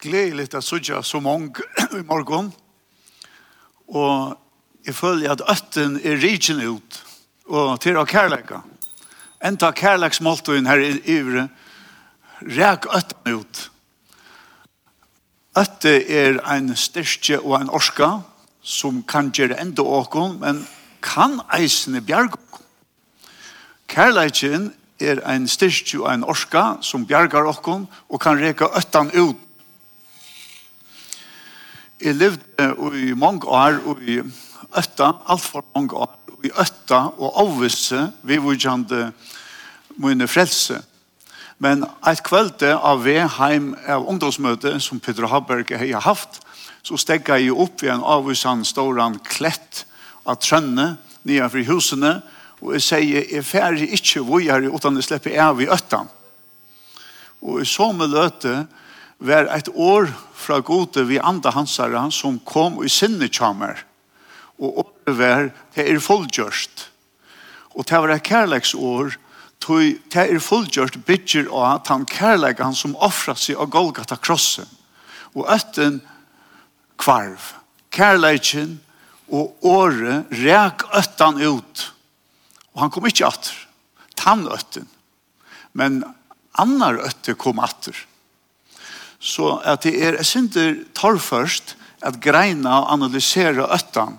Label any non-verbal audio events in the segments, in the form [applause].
gledelig at sudja så mange i [coughs] morgen. Og jeg føler at øtten er rigen ut og til å kærleika. Enda kærleiksmåltøyen her i ivre rek øtten ut. Øtte er en styrke og en orska som kan gjøre enda åkon, men kan eisene bjerg åkon. Kærleikken er en styrke og en orska som bjergar åkon og kan reka øtten ut Jeg levde i mange år i Øtta, alt for mange år, i Øtta og avvisse, vi var kjente mine frelse. Men et kveld av Veheim av ungdomsmøte som Peter Haberg har haft, så stegga jeg opp i en avvisan storan klett av trønne nye fri husene, og jeg sier, jeg færre ikke hvor jeg er, utan jeg slipper av i Øtta. Og i så med løte var et år fra gode vi andre hansare han som kom i sinne kjamer og overver det er fullgjørst og det var et kærleksår tog det er fullgjørst bygger av at han kærlegger han som offrer seg av Golgata krossen. Og øtten kvarv. Kærleggen og året rek øtten ut. Og han kom ikke atter. Tann øtten. Men annar øtte kom atter så at det er synder tar først at greina og analysere øttan.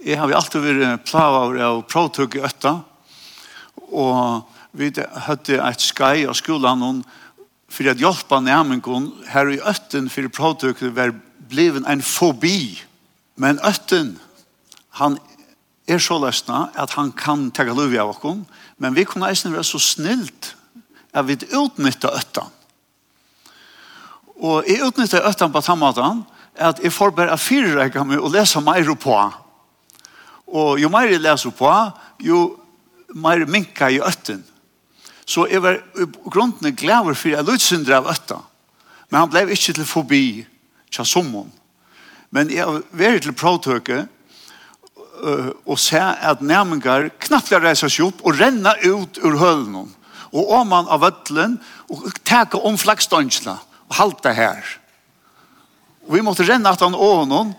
Jeg har alltid vært plavet av prøvtøk i øtta, og vi hadde et skai av skolen og for at hjelpe nærmengen her i øtten for prøvtugge var blevet en fobi. Men øtten, han er så løsna at han kan ta lov av oss men vi kunne eisen være så snilt at vi utnytter øtten Og jeg utnyttet øtten på tammaten, at jeg får bare fyrrekke meg og lese mer på. Og jo mer jeg leser på, jo mer minker jeg øtten. Så jeg var grunnen glæver for jeg lødsyndre av øtten. Men han ble ikke til forbi til sommeren. Men jeg var vært til prøvtøke og se at nærmengar knapt reiser seg opp og renner ut ur hølen. Og om man av øtlen og takker om flaggstønsene og halte her. Og vi måtte renne at han og noen,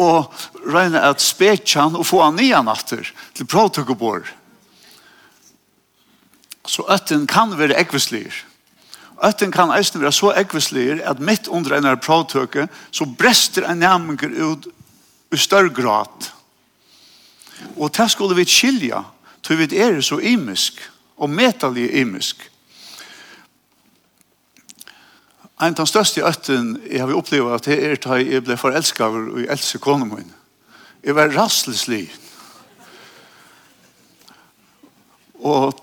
og regne at spetje han og få han nye natter til prøvtøkkebord. Så øtten kan være ekvislir. Øtten kan eisen være så ekvislir at mitt under en prøvtøkke så brester en nærmengur ut i større grad. Og det skulle vi skilja, til vi er så imisk og metallig imisk. En av de største øtten jeg har opplevd at det er da jeg ble forelsket og jeg elsker kone min. Jeg var rastelslig. Og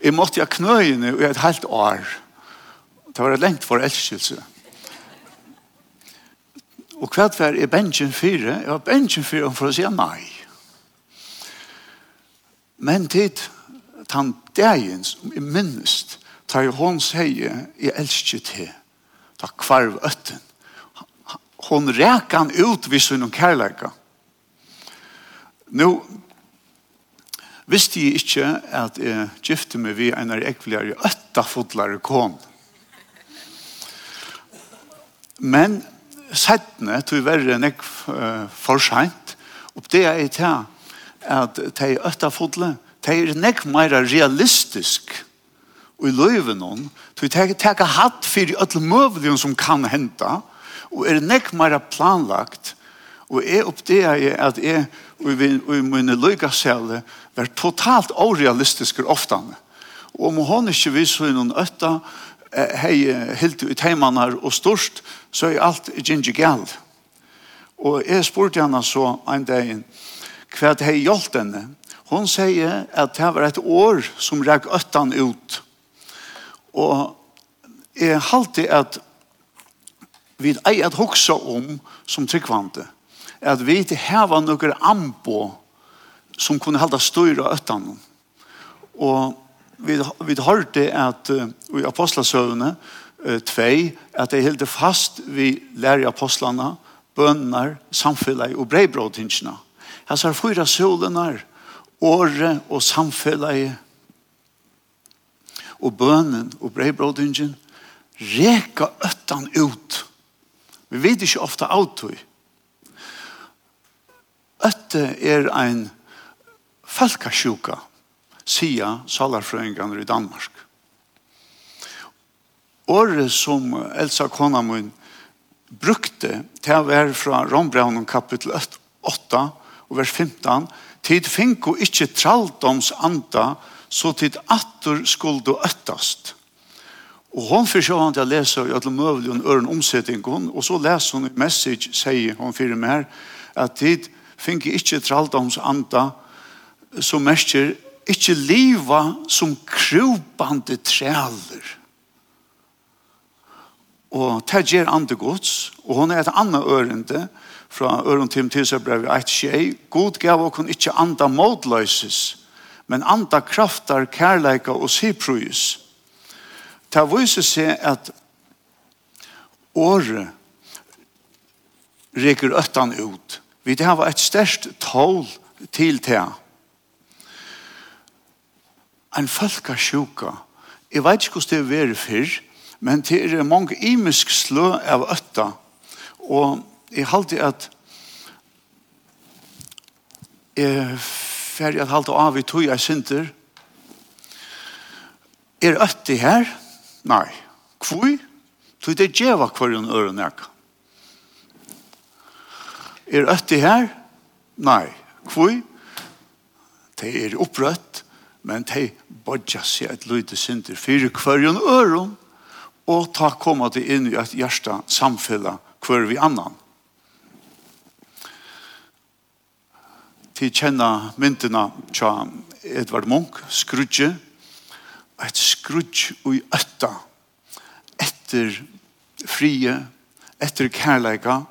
jeg måtte jeg knøyene i et helt år. Det var et lengt forelskelse. Og hva var jeg bensjen fire? Jeg var bensjen fire for å si nei. Men tid, han dagens, minnes, tar jeg hånd sier, jeg elsker til ta kvarv ötten. Hon räkan ut vid sin kärleka. Nu visste jag inte at jag gifte mig vid en av ötta øttafodlare kon. Men settene tog verre enn jeg uh, sent, og det er til at de øttafodle, de er nek mer realistisk i løyven noen, til å ta hatt fyrir öll mövligen som kan henta, og er nekk meira planlagt, og jeg oppdea jeg at jeg og i mine løygasele var totalt orealistiske ofte. Og om hon ikke viser noen øtta, hei helt ut heimannar og størst, så er alt ginger gal. Og jeg spurte henne så en dag hva det hei hjelpt henne. Hon sier at det var et år som ræk øttan ut. Og jeg halte at vi er at hoksa om som tryggvante at vi ikke heva noen ambo som kunne halda styra ötan. Og vi, vi hørte at uh, i apostlasøvne uh, tvei at de helt fast vi lærer apostlana, bønner, samfunnet og breibrådhinsjene. Her ser fyra solene, året og samfunnet, og bønnen og breibrådingen reka øttan ut. Vi vet ikke ofte autoi. Øtte er ein falkasjuka, sia salarfrøynganer i Danmark. Året som Elsa Konamun brukte til å være fra Rombraunen kapittel 8 og vers 15 tid finko ikkje traldoms anda så tid attor skuld og öttast. Og hon fyrir sjå han til å lese i alle møvlig og øren omsetting og så leser hon i message, sier hon fyrir mer, at tid fink ikkje tralda anda, som merker ikkje liva som krupande træler. Og det gjør andre gods, og hon er et annet ørende, fra øren Tim til seg brev 1-2, god gav og kun ikkje anda modløses, men anda kraftar, kærleika og siprujus. Ta viser seg at året reker øttan ut. Vi det var et størst tål til te. En folkasjuka. Jeg vet ikke hvordan det er fyrr, men det er mange imisk slø av øtta. Og jeg halte at jeg fer at halda av i tog jeg synder. Er øtti her? Nei. Kvui? Tog det djeva kvarjon øren eka. Er øtti her? Nei. Kvui? Det er opprøtt, men det bodja seg et lúta synder fyrir kvarjon øren og ta koma det inn i et hjärsta samfella kvar vi annan. til kjenna myndina tja Edvard Munch, skrudje, et skrudje i øtta, etter frie, etter kærleika,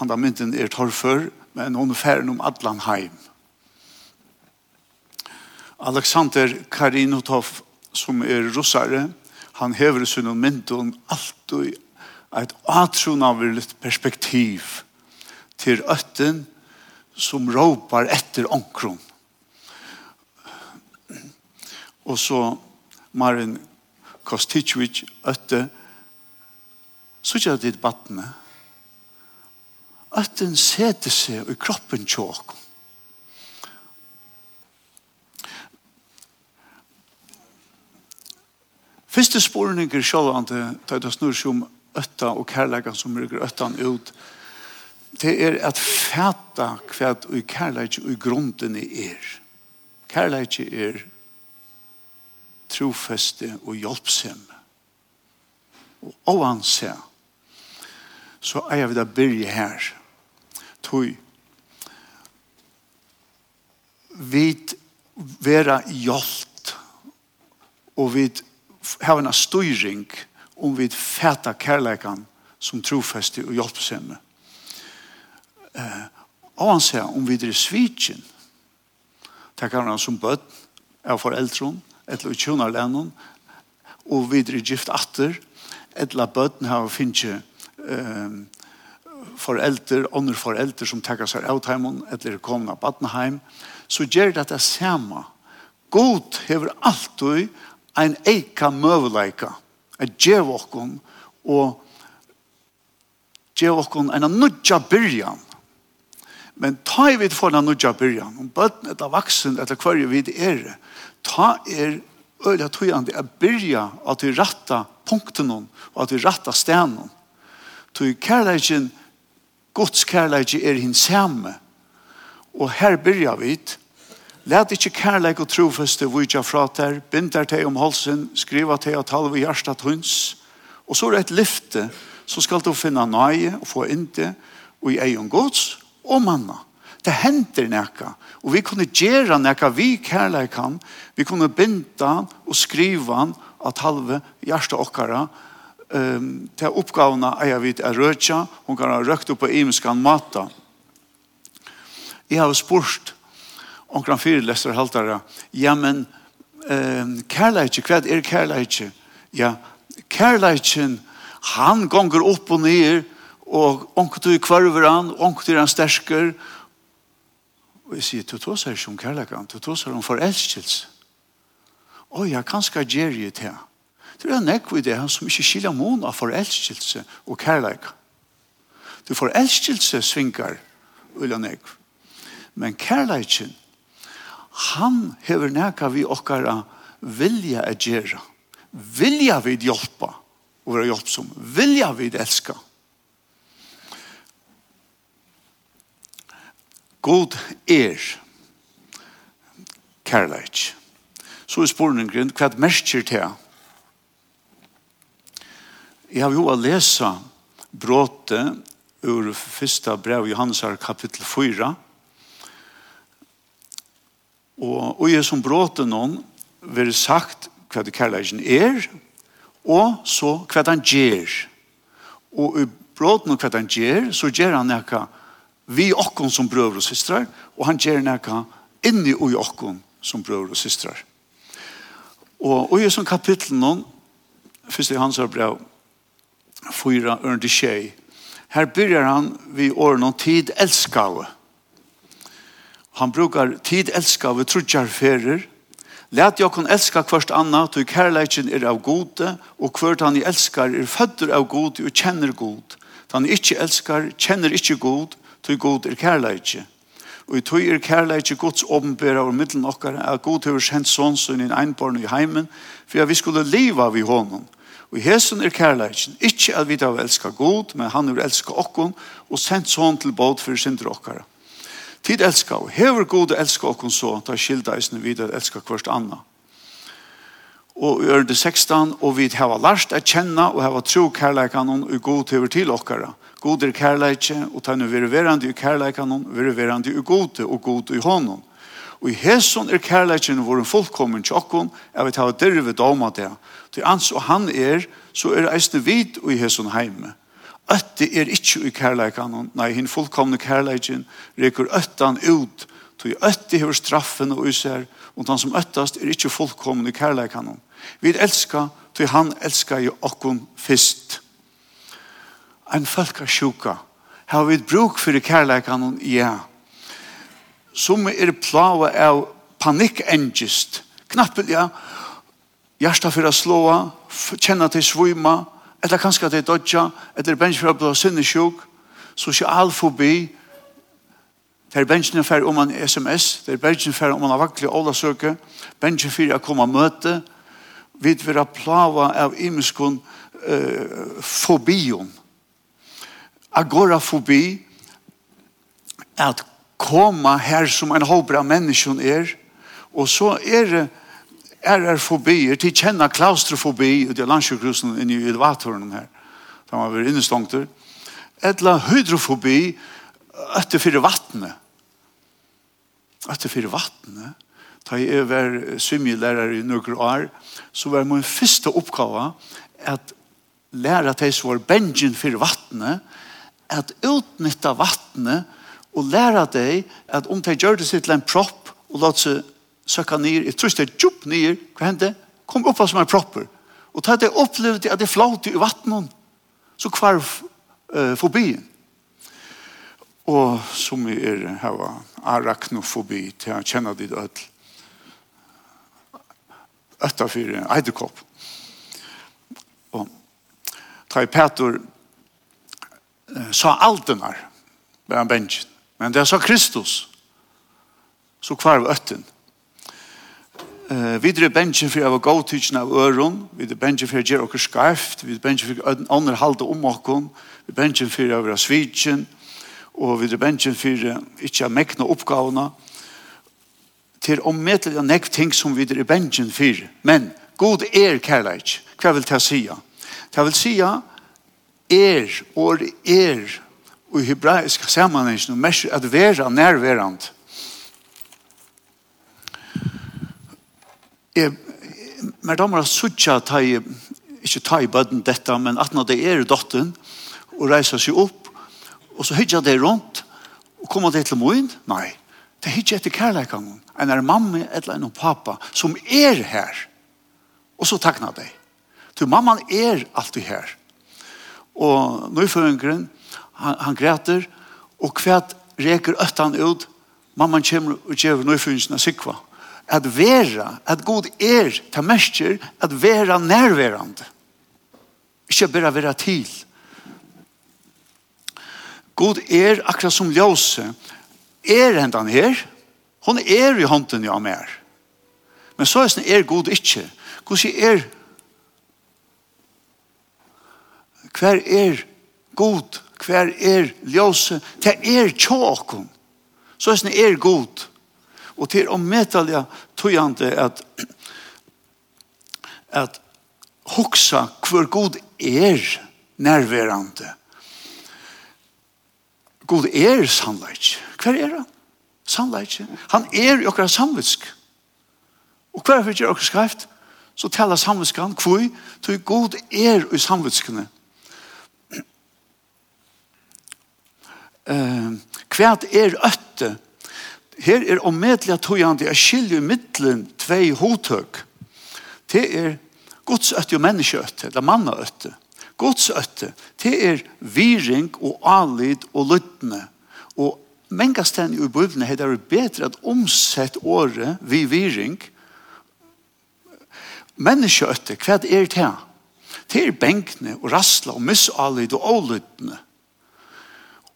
andra mynden er torrfør, men hun er ferdig om Adlan heim. Alexander Karinotov, som er russare, han hever sin mynden alltid et atronavrilt perspektiv til øtten, som råpar etter onkron. Og så Marin Kostichvic øtte Sutja dit batne. den sete seg i kroppen tjåk. Fyrste spårninger sjålande tar det snur som øtta og kærleggene som rykker øttan ut det er at fæta hva i kærleik og i grunden er. Kærleik er trofeste og hjelpsem. Og oanse så er jeg ved å byrje her. Tøy vi vera hjelpt og vi hava en styring om vi fæta kærleikan som trofeste og hjelpsemme eh, anse om vi er svitjen. Det kan være som bøtt av foreldren, eller tjonarlennen, og vi er gift atter, eller bøtten har finnet eh, foreldre, andre foreldre som takker seg av heimen, eller kommer av Badenheim, så gjør det det samme. God hever alltid en eika møveleika, at gjør og gjør okken en nødja byrjan, Men ta i vid for den nødja byrjan, om bøtten etter vaksen etter hverje vid er, ta er øyla tøyande er byrja at vi ratta punkten og at vi ratta stenen. Tøy kærleikin, Guds kærleiki er hins samme. Og her byrja vi Læt ikkje kærleik og trofeste vujja fra ter, binder te om halsen, skriva teg og talve i hjertet hunds, og så er det et lyfte, så skal du finna nøye og få inte, og i egen gods, og manna. Det hender nekka. Og vi kunne gjøre nekka vi kærleikan. Vi kunne binda og skriva han at halve hjärsta okkara um, til oppgavene eier vi er rødja. Hun kan ha røkt opp på imenskan mata. Jeg har spurt omkran fyrlester haltare. Ja, men um, kærleikje, hva er kærleikje? Ja, kærleikjen, han gonger opp og ned og onkel du kvarver han, onkel du er han stersker. Og jeg sier, du tås er ikke om kærlekan, du tås er om forelskelse. Og jeg kan skal gjøre det til han. Det er en ekv i det, som ikke skiljer mån av forelskelse og kærlekan. Du forelskelse svinkar, ulan ekv. Men kærleikan, han hever nekka vi okkara vilja at gjøre. Vilja vi hjelpa, og være hjelpsom. Vilja vi elska. God er kærleik. Så er spørningen, hva merker til? Jeg har jo å lese bråte ur første brev Johansar kapittel 4. Og, og jeg som bråte noen vil sagt hva det kærleikken er, og så hva han gjør. Og i bråte noen hva han gjør, så gjør han noe vi okkon som brøver og systrar, og han gjør nekka inni ui okkon som brøver og systrar. Og i som kapittel noen, først i hans brev, fyra ørndi tjei, her byrjar han vi åren om tid elskave. Han brukar tid elskave trudjar ferer, Lät jag kon elska kvart anna, tog kärleikin er av gode, og kvart han i elskar er fødder av gode og kjenner god. Han ikkje elskar, kjenner ikkje god, tog god er kærleikje. Og i tog er kærleikje Guds åpenbæra over middelen okkar, at god hever sendt sånn i en einbarn i heimen, for at vi skulle leva vi honom. Og i hesen er kærleikjen, ikkje at vi da elska god, men han er elska okkon, og sendt sånn til båt for synder okkar. Tid elska, og hever god elska okkon så, da skilda eisne vidar elska kvart anna og i ørende 16, og vi har lært å kjenne og har tro kærleikene og god til til dere. God er kærleike, og ta nu verande i kærleikene, være verande i gode og god i hånden. Og i hesson er kærleiken vår fullkommen tjokken, jeg vet hva dere ved dama det. Til ans og han er, så er eisne vid og i hesson heime. Øtte er ikkje i kærleikan, nei, hinn fullkomne kærleiken rekker øttan ut Tog ætti hever straffen og user, og han som øttast er ikkje fullkommen i kærleikan. Vi elska, tog han elska jo okkon fyrst. Ein folk er sjuka. Har vi bruk fyrir kærleikan? Ja. Som er plava av panikkengist. Knappel, ja. Hjärsta fyrir a slåa, kjenna til svima, eller kanskje til dodja, eller bensk fyrir a blå sinnesjuk, sosialfobi, Det er bensjen for om en sms, det er bensjen for om en avaklig ålasøke, bensjen for å komme og møte, vi vil ha plava av imenskon eh, fobion. Agorafobi, at koma her som en håper av mennesken er, og så er det er er fobier, til kjenne klaustrofobi i landsjøkrusen i elevatoren her, da man blir innestongter, etla hydrofobi, etter fyrir vattnet. Etter fyrir vattnet. Da jeg var svimjelærer i noen år, så var min første oppgave at lære til som var bengen fyrir vattnet, at utnytta vattnet og lære deg at om de gjør det sitt til en propp og la seg søke ned, jeg tror det er djup ned, hva hendte? Kom opp som en propper. Og da jeg opplevde at det flåte i vattnet, så kvarv uh, forbien. Og som vi er her var arachnofobi til å kjenne ditt ødel. Øtta for eidekopp Og Trai Petor sa alt den her med en bensjen. Men det sa Kristus så kvar kvarv øtten. Uh, videre bensjen for jeg var gåtidsen av øron, videre bensjen for jeg gjør okker skarft, videre bensjen for jeg ånder halte om okken, videre bensjen for jeg var svitsen, og vi er bensjen for ikke å mekne oppgavene til å møte det nekk ting som vi er bensjen for. Men god er kærleik. Hva vil jeg si? Jeg vil si er og er og i hebraisk sammenhengen og mest at være nærværende. Jeg, men da må jeg sutja ta i, ikke ta i bøden dette, men at når det er dotten, og reiser seg opp, og så hyggja det rundt, og koma det til moin? Nei, det hyggja etter kærleikangon, en er mamma eller en pappa som er her, og så takna det. Du, mamman er alltid her. Og nøyføringren, han, han græter, og kvært reker øttan ut, mamman kommer og gjør nøyføringen av sikva. At vera, at god er, ta mestjer, at vera nærverande. Ikke bare vera til, God er akkurat som ljøse. Er hendan her? Hon er i hånden av mer. Men så er, er God ikke. God sier er Hver er god? Hver er ljøse? Det er tjåkon. Så er er god. Og til å møte det at at hoksa hver god er nærværende God er sannleik. Hver er han? Sannleik. Han er i okkar samvitsk. Og hver fyrir okkar skreift, så talar samvitskan kvui, tog God er i samvitskene. [clears throat] Uh, hvert er øtte? Her er omedelig at togande er skilje i middelen tvei hotøk. Det er gods øtte og menneskeøtte, eller mannaøtte. Guds øtte, det er viring og alid og lyttne. Og mange stedene i Bibelen er det bedre at omsett året vi viring. Menneskeøtte, hva er det? Det er benkene og rassla og misalid og ålyttne.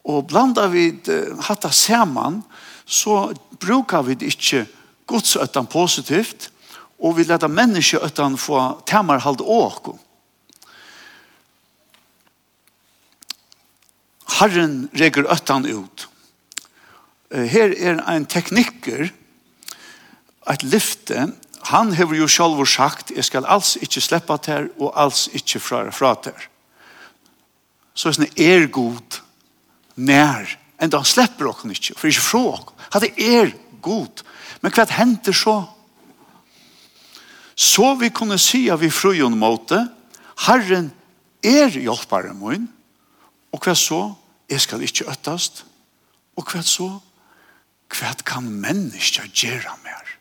Og blanda vi hatta saman, så brukar vi ikke godsøttan positivt, og vi leta menneskeøttan få tamarhald åkom. Herren reger öttan ut. Her er en teknikker, et lyfte, han har jo selv sagt, jeg skal alls ikke slippe til og alls ikke fra, fra til. Så er det er god nær, enda han slipper dere ikke, for ikke fra dere. Han er god. Men hva henter så? Så vi kunne si av i frøyen måte, Herren er hjelparen min, og hva så? jeg skal ikke øttast, og hva så? Hva kan mennesker gjøre mer?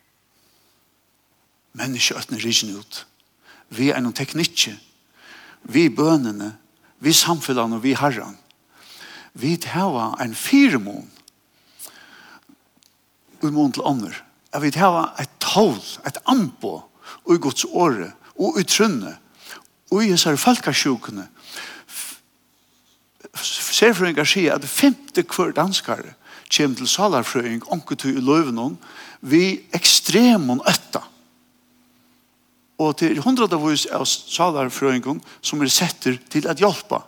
Mennesker øtner rikken ut. Vi er noen teknikker, vi bønene, vi samfunnene, og vi herren. Vi tar en firemån, og mån til ånder. Jeg vil et tål, et ambo, og i gods åre, og i trunne, og i hans folkesjukene, serfrøyngar sier at femte kvar danskare kjem til salarfrøyng onkutu i løvnån vi ekstremon øtta. Og til hundra av salarfrøyngon som er setter til at hjelpa.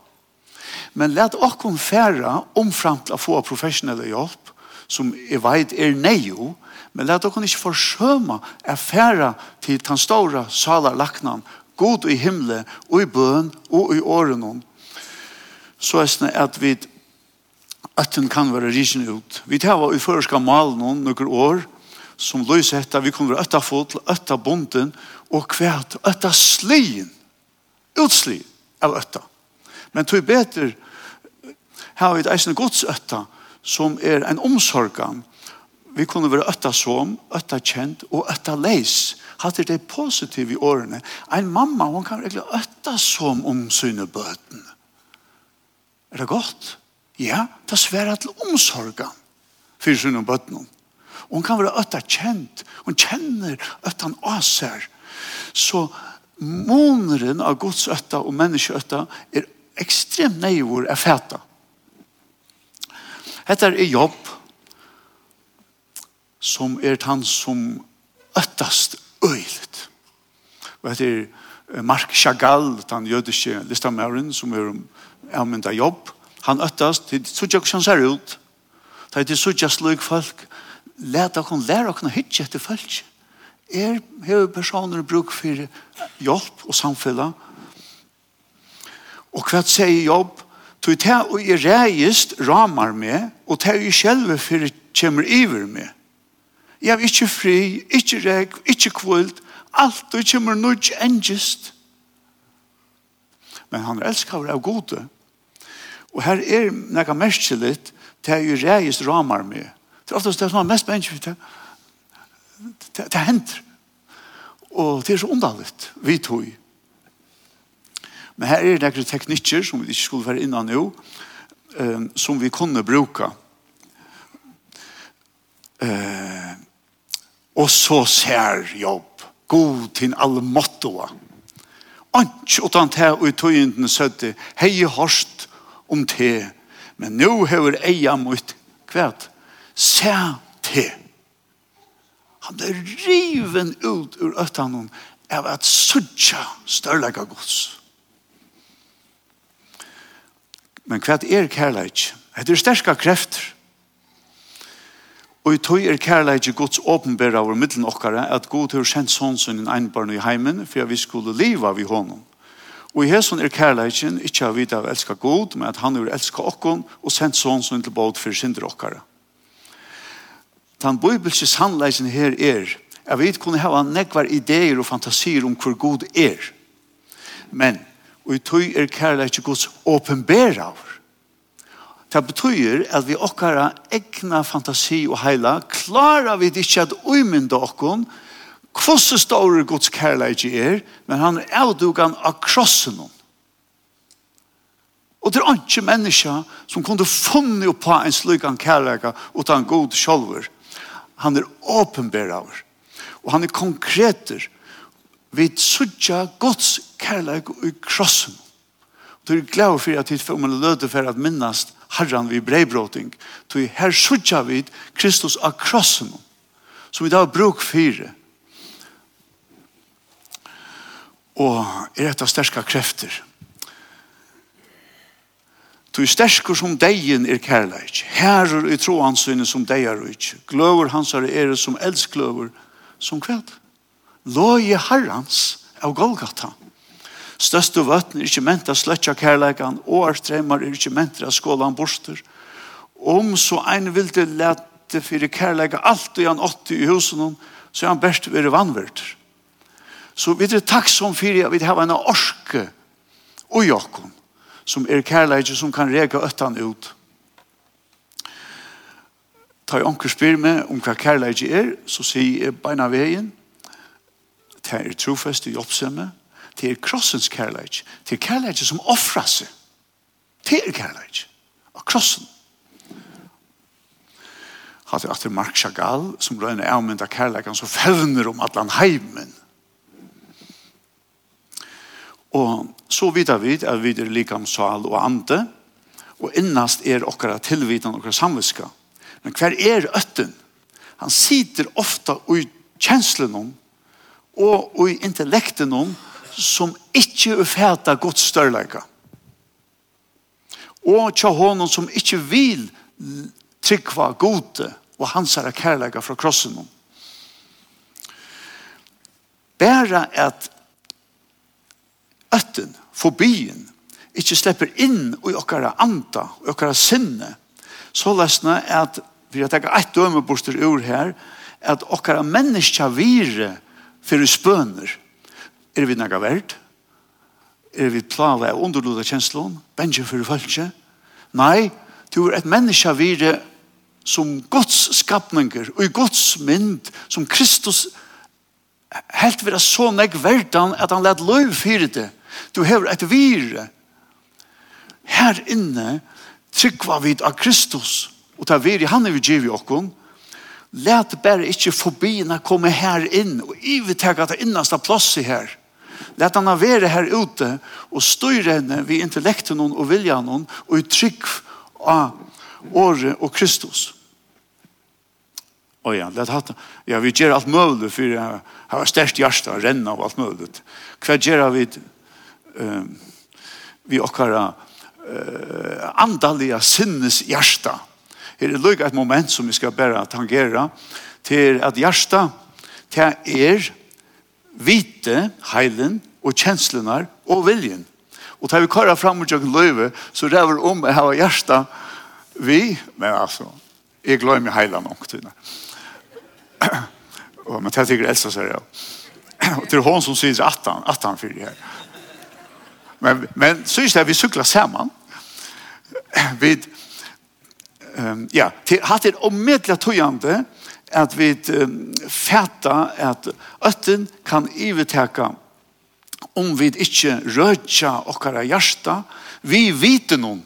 Men let okkom færa omframt å få professionelle hjelp som jeg vet er neio, men let okkom ikke forsøma å færa til den store salarlaknan, god i himle, og i bøn, og i årenon, så er det at vi øtten kan være risen ut. Vi tar i føreska mal noen noen år, som løs etter, vi kommer øtta fot øtta bonden, og kvært øtta slien, utsli av øtta. Men tog beter, har vi et eisen godsøtta, som er en omsorgan. Vi kunne være øtta som, øtta kjent og øtta leis. Hatt er det positive i årene. En mamma, hun kan virkelig øtta som om synebøtene. Er det godt? Ja, det sværa til omsorgan for sin og bøttene. Og hun kan være øtta kjent. Hun kjenner øtta han aser. Så måneren av Guds øtta og menneskeøtta er ekstremt neivor er fæta. Hetta er jobb som er han som øttast øylet. Og hetta er Mark Chagall, den jødiske listamæren, som er om avmynda jobb, han øttast, det er sånn som ser ut, det er sånn slik folk, Læt kon læra kon hitje etter folk. Er hevur personer bruk fyrir hjelp og samfella. Og hva sier jobb, tog ta og i reist ramar med og ta selv for fyrir kemur iver med. Jeg er ikke fri, ikke reg, ikke kvult, alt og kommer nødt engest. Men han er elskar av gode, Og her er nekka merskjellit, det er jo reis ramar med. Det er oftast det som er mest mennesker, det, det, det hender. Og det er så underligt, vi tog. Men her er nekka teknikker som vi ikke skulle være innan jo, um, som vi kunne bruka. Uh, og så ser jobb, god til allmåttoa. Anki utan det og i tøyenden søtte, hei hårst, om te, men nu hever eia mot kvært, se te. Han ble riven ut ur øttanen av at sudja størlega gods. Men hva er kærleik? Det er sterska krefter. Og i tog er kærleik gods åpenbæra over middelen okkara at god har kjent sånn sin einbarn i heimen for at vi skulle liva vi honom. Og i hesson er kærleikin ikkje av vita av elska god, men at han er elska okkon og sendt sånn som til båt for synder okkara. Den bibelske sannleikin her er at vi kunne hava nekvar ideer og fantasier om hvor god er. Men, og i tøy er kærleikin gods åpenbæra av. Det betyr at vi okkara egna fantasi og heila klarar vi ikkje at uimynda okkon kvosse store Guds kærleik er, men han er avdugan av krossen hon. Og det er ikke mennesker som kunne funne på en slugan kærleik utan god sjolver. Han er åpenbæraver. Og han er konkreter. Vi sudja Guds kærleik i krossen. Og det er glad for at vi får man løte for at minnast herran vi breibråting. Så her sudja vi Kristus av krossen. Som vi da bruk fire. og er etter sterska krefter. Du er sterkur som deien er kærleik. Herrer i troansynet som deier ut. Gløver hans er er som eldskløver som kveld. Låje herrans av Golgata. Største vøtten er ikke ment av sløtja kærleikan, og artreimar er ikke ment av skålan borster. Om så ein vilde lete for kærleika alt og han åtte i husen, så er han best veri vannverter. Så vi er takksom for at vi har en orske og jokken som er kærleidje som kan rega øttan ut. Ta jeg anker spyr meg om hva kærleidje er, så sier jeg beina veien, det er trofest i oppsemme det er krossens kærleik det er kærleik som offra seg, det er kærleik av krossen. Hatt er at det er Mark Chagall som røyne avmynda kærleidje som fevner om atlan heimen, Og så vidar vi at vi er likam sal og ande, og innast er okkara tilvitan okkara samviska. Men hver er øtten? Han sitter ofta i kjenslen og i intellekten som ikke er fæta godt størleika. Og tja honom som ikke vil trykva gode og hansara kærleika fra krossen Bæra at øtten, fobien, ikke slipper inn i okkara anda, i okkara sinne, så lesna at, vi har tenkt eit døme ur her, at okkara menneska vire fyrir spøner, er vi naga verd? Er vi plala av underluda kjenslån? Benje fyrir følge? Nei, du er et menneska vire som Guds skapninger, og i Guds mynd, som Kristus skapninger, helt vera så meg verdan at han lett løy fyrir det. Du hever et vire. Her inne tryggva vid av Kristus og ta vire han er vi giv i okkon. Let bare ikkje forbina komme her inn og ivetekka til innasta i her. Let han være her ute og styre henne vid intellekten og viljan og i trygg av året og Kristus. Og ja, det hatt, ja, vi gjør alt mulig for jeg har størst hjerte og renner og alt mulig. Hva gjør vi eh vi okkara uh, andaliga sinnes hjerte? Her er lukket et moment som vi skal bare tangera til at hjerte til er vite, heilen og kjenslenar og viljen. Og tar vi kara fram og jøkken løyve, så ræver om jeg har hjerte vi, men altså, jeg glemmer heilen omkring. [clears throat] och men tar sig Elsa så där. Och till hon som syns att han att han fyrir här. Men men syns det vi cyklar samman. Vi ehm ja, det har det omedelbart tojande att vi fatta att ötten kan övertäcka om vi inte rötja och våra hjärta. Vi vet någon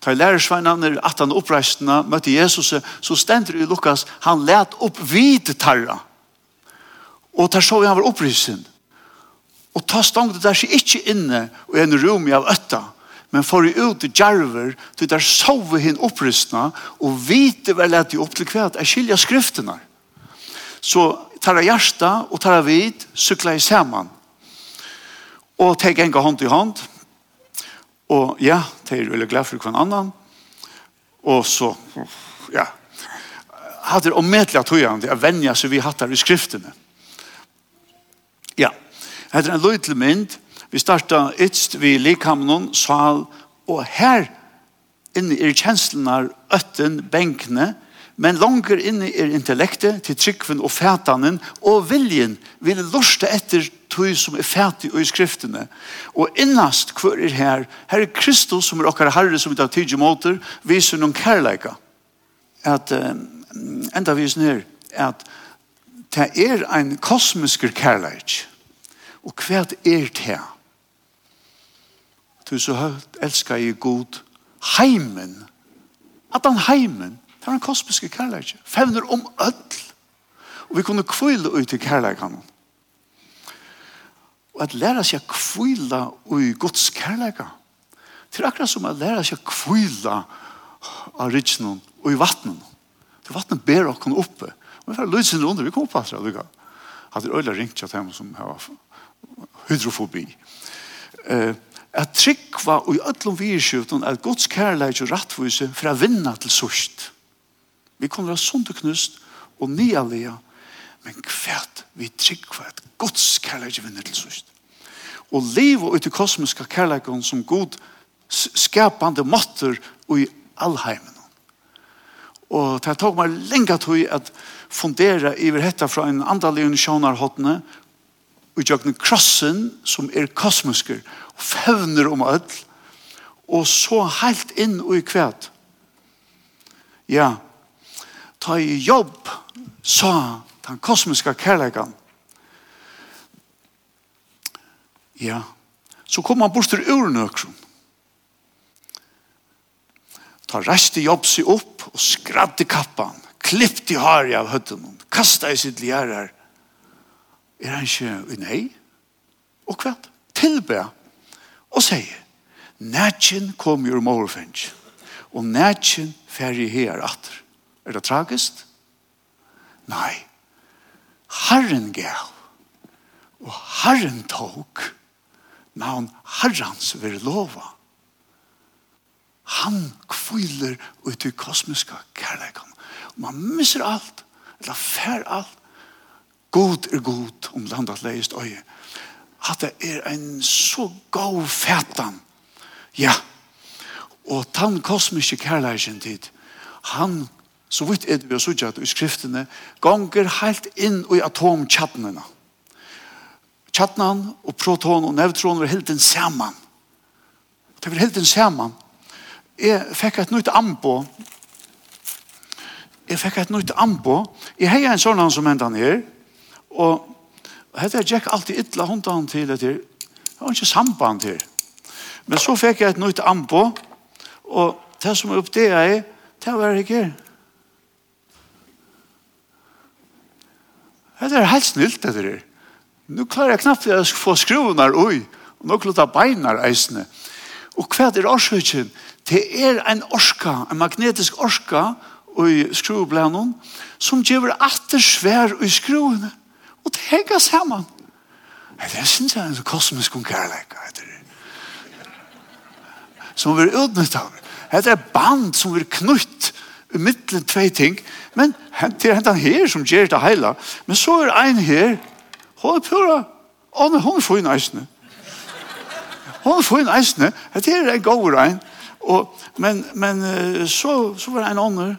Ta i lærersveinene, at han oppreistene, møtte Jesus, så stender i Lukas, han let opp vid tarra. Og tar så han var opprisen. Og ta det der seg ikke inne og en rom i av øtta, men for i ut i djerver du der sove hinn oppristna og vite vel at de opp til kvæt er skilja skriftene. Så tar jeg og tar jeg vid, sykla i saman. Og tek enga hånd i hånd, Og ja, de er veldig glad for hver annan. Og så, ja, hadde det omedelig at høyene, det er vennja som vi hatt her i skriftene. Ja, hadde en løytelig mynd, vi startet ytst vi likhamnen, sal, og her inne er kjenslene øtten, benkene, men langer inne er intellektet til tryggven og fætanen og viljen vil lorste etter tog som er fætig og i skriftene. Og innast hver er her, her er Kristus som er okkar herre som vi tar tidlig måter, viser noen kærleika. At, um, enda viser her, at det er ein kosmisk kærleik. Og hva er det? Du så høyt elskar jeg god heimen. At han heimen, det er en kosmisk kærleik. Fevner om ødel. Og vi kunne kvile ut i kærleik og at læra seg kvila i Guds kærleika. Det er akkurat som at læra seg kvila av ritsnen og i vattnen. Det vattnet ber okken oppe. Men for løsene under, vi kommer på at det er øyla ringt til dem som har hydrofobi. Eh, at tryggva og i ødlom virskjøvden at Guds kærleik og rattvise fra vinna til sørst. Vi kommer av sundt og knust og nyalega men kvært vi tryggva at Guds kærleik vinner til sust. Og liv og i kosmiska kærleikon som god skapande måtter og i allheimen. Og det tog meg lenge til at fundera iver dette fra en andalig unisjonarhåttene og jøkken krossen som er kosmisker og fevner om alt og så helt inn og i kvært. Ja, ta i jobb sa den kosmiska kärlekan. Ja, så kom han bort til urnøkron. Ta resti jobb seg opp og skradde kappan, klippte i hari av høtten, kasta i sitt ljerar. Er han ikke nei? Og hva? tilbe og sier, Nætjen kom jo om og nætjen færre her atter. Er det tragiskt? Nei. Herren gav, og Herren tok, navn Herrens vil lova. Han kviler ut i kosmiska kärleken. Og man misser alt, eller fær alt. God er god, om landet leist øye. At det er en så god fætan. Ja, og tann kosmiske kærleikan tid, han så vidt er det vi har suttet i skriftene, ganger helt inn i atomkjattnene. Kjattnen og proton og neutroner er helt den sammen. Det er helt den sammen. Jeg fikk et nytt ambo. Jeg fikk et nytt ambo. Jeg har en sånn som enda her, og dette er gikk alltid ytla hundan til etter. Det var ikke samband her. Men så fikk jeg et nytt ambo, og det som oppdeget er, det var ikke her. Det er helt snilt, det er. Nå klarer jeg knappt at få få her ui, og nå klutta beinar reisende. Og hva er årsøkjen? Det er en orska, en magnetisk orska, i skruvblænen, som gjør atter svær i skruvene. Og det henger sammen. Det synes jeg er en kosmisk kærlek. Som vi utnyttar. Det er band som vi knutt mittlen tve ting, men det er hentan her som gjør det heila, men så er ein her, hun er pura, hun er hun får inn eisne. Hun får fin eisne, det er en god rein, og, men, men så, så var det en ånder,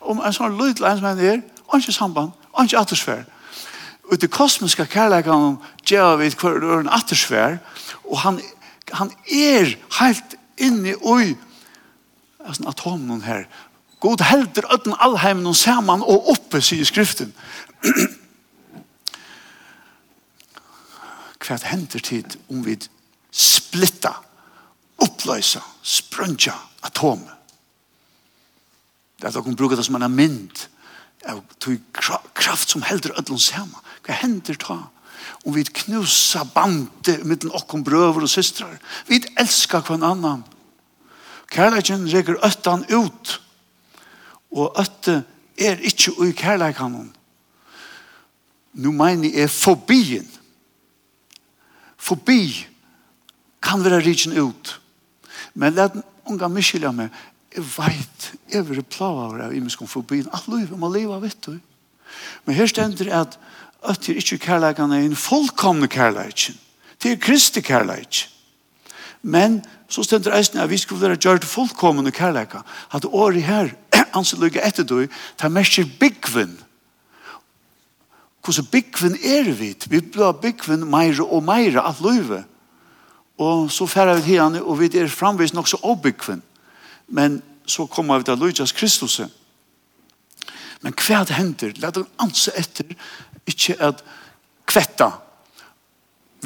om en sånn lyd til en som er her, ikke samband, ikke attersfær. Og det kosmiske kærleikene gjør vi hver øren attersfær, og han, han er helt inne i altså, atomen her. God helder øden allheimen og saman og oppe, sier skriften. [clears throat] Hva hender tid om vi splitta, oppløysa, sprønja atom Det er at dere bruker det som en mynd av kraft som helder ødlån sammen. Hva hender ta? Om vi knusa bandet mellom okken brøver og systrar. Vi elskar hver annan. Kærleikken reker øttan ut, og øtte er ikke ui kærleikanon. Nå mener jeg fobien. Fobi kan være rikken ut. Men let unga miskylda meg, jeg veit, jeg vil plava av det, jeg miskom fobien, alt liv, jeg må leva, vet du. Men her stender at øtte er ikke kærleikan er en fullkomne kærleikken. Det er kristi kærleikken. Men så stender eisen at vi skulle være gjørt fullkomne kærleika. At året her, anser lykke etter du, ta merker byggvinn. Hvordan byggvinn er vi? Vi blir byggvinn meire og meire av løyve. Og så færre vi til og vi er framvis nok så obyggven. Men så kommer vi til Lujas Kristus. Men hva det hender? La det anse etter, ikke at kvetta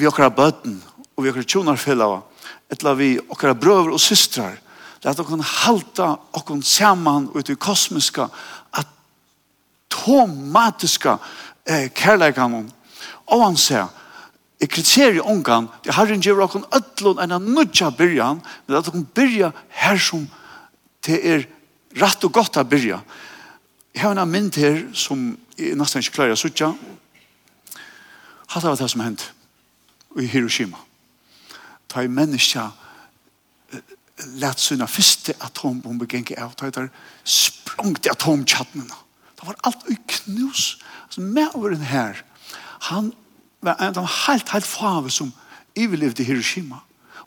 vi okkar bøten og vi okkar tjonar etla vi okkara brøver og systrar, det at okkon halta okkon saman ut i kosmiska, atomatiska eh, kærleikanon. Og han sier, i kriteriet omgang, det har en gjør okkon ødlån enn en nudja byrjan, men at okkon byrja her som det er rett og godt a byrja. Jeg har en mynd her som jeg nesten ikke klarer å suttja. Hatt av det som hendt i Hiroshima ta i menneska lät sina första atombomber gänga av ta där språngt i atomkärnorna. Det var allt i knus. Alltså med över den här han var en av helt helt fave som överlevde Hiroshima.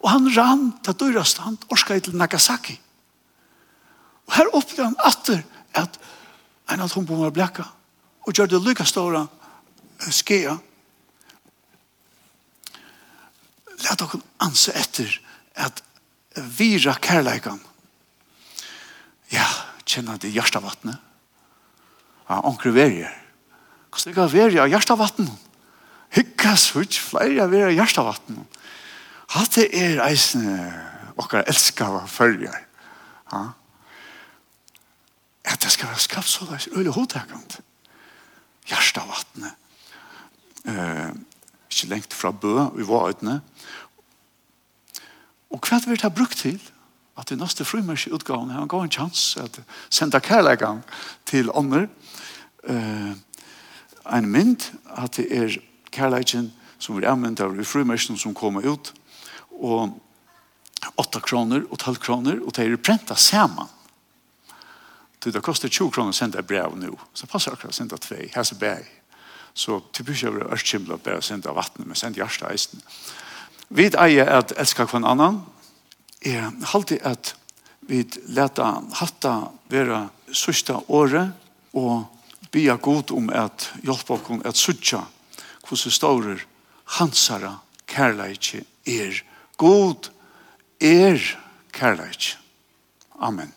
Och han rann till Dörrastan og skal till Nagasaki. Och här upplevde han atter att en atombomber bläcka och gjorde lycka stora skea Læt dere anse etter at vira kærleikan. Ja, kjenner det hjertevattnet. Ja, onkru verger. Hvordan det kan verger av hjertevattnet? Hykka svits, flere verger av hjertevattnet. Hatt det er eisne okkar elskava følger. Ja. At det skal være skapt så det er øyne hodtakant. Hjertevattnet. Uh, ikke lengt fra Bø i Våøytene. Og hva vil det ha brukt til? At i neste frumørske utgaven har han gått en chans at senda kærleggene til ånder. Uh, en mynd at det er kærleggen som er anvendt av i som kommer ut. Og 8 kroner og 12 kroner, og det er prentet sammen. Det koster 20 kroner å sende brev nå. Så passer akkurat å sende 2. Her så bæg. Så til bryr jeg over ørskimla bare sende av vattnet, men sende hjertet eisen. Vi eier at elsker hver annan. er alltid at vi leta hatta vera sørste året og bia god om at hjelpe oss at sørge hvordan stårer hansara kærleikje er. God er kærleikje. Amen.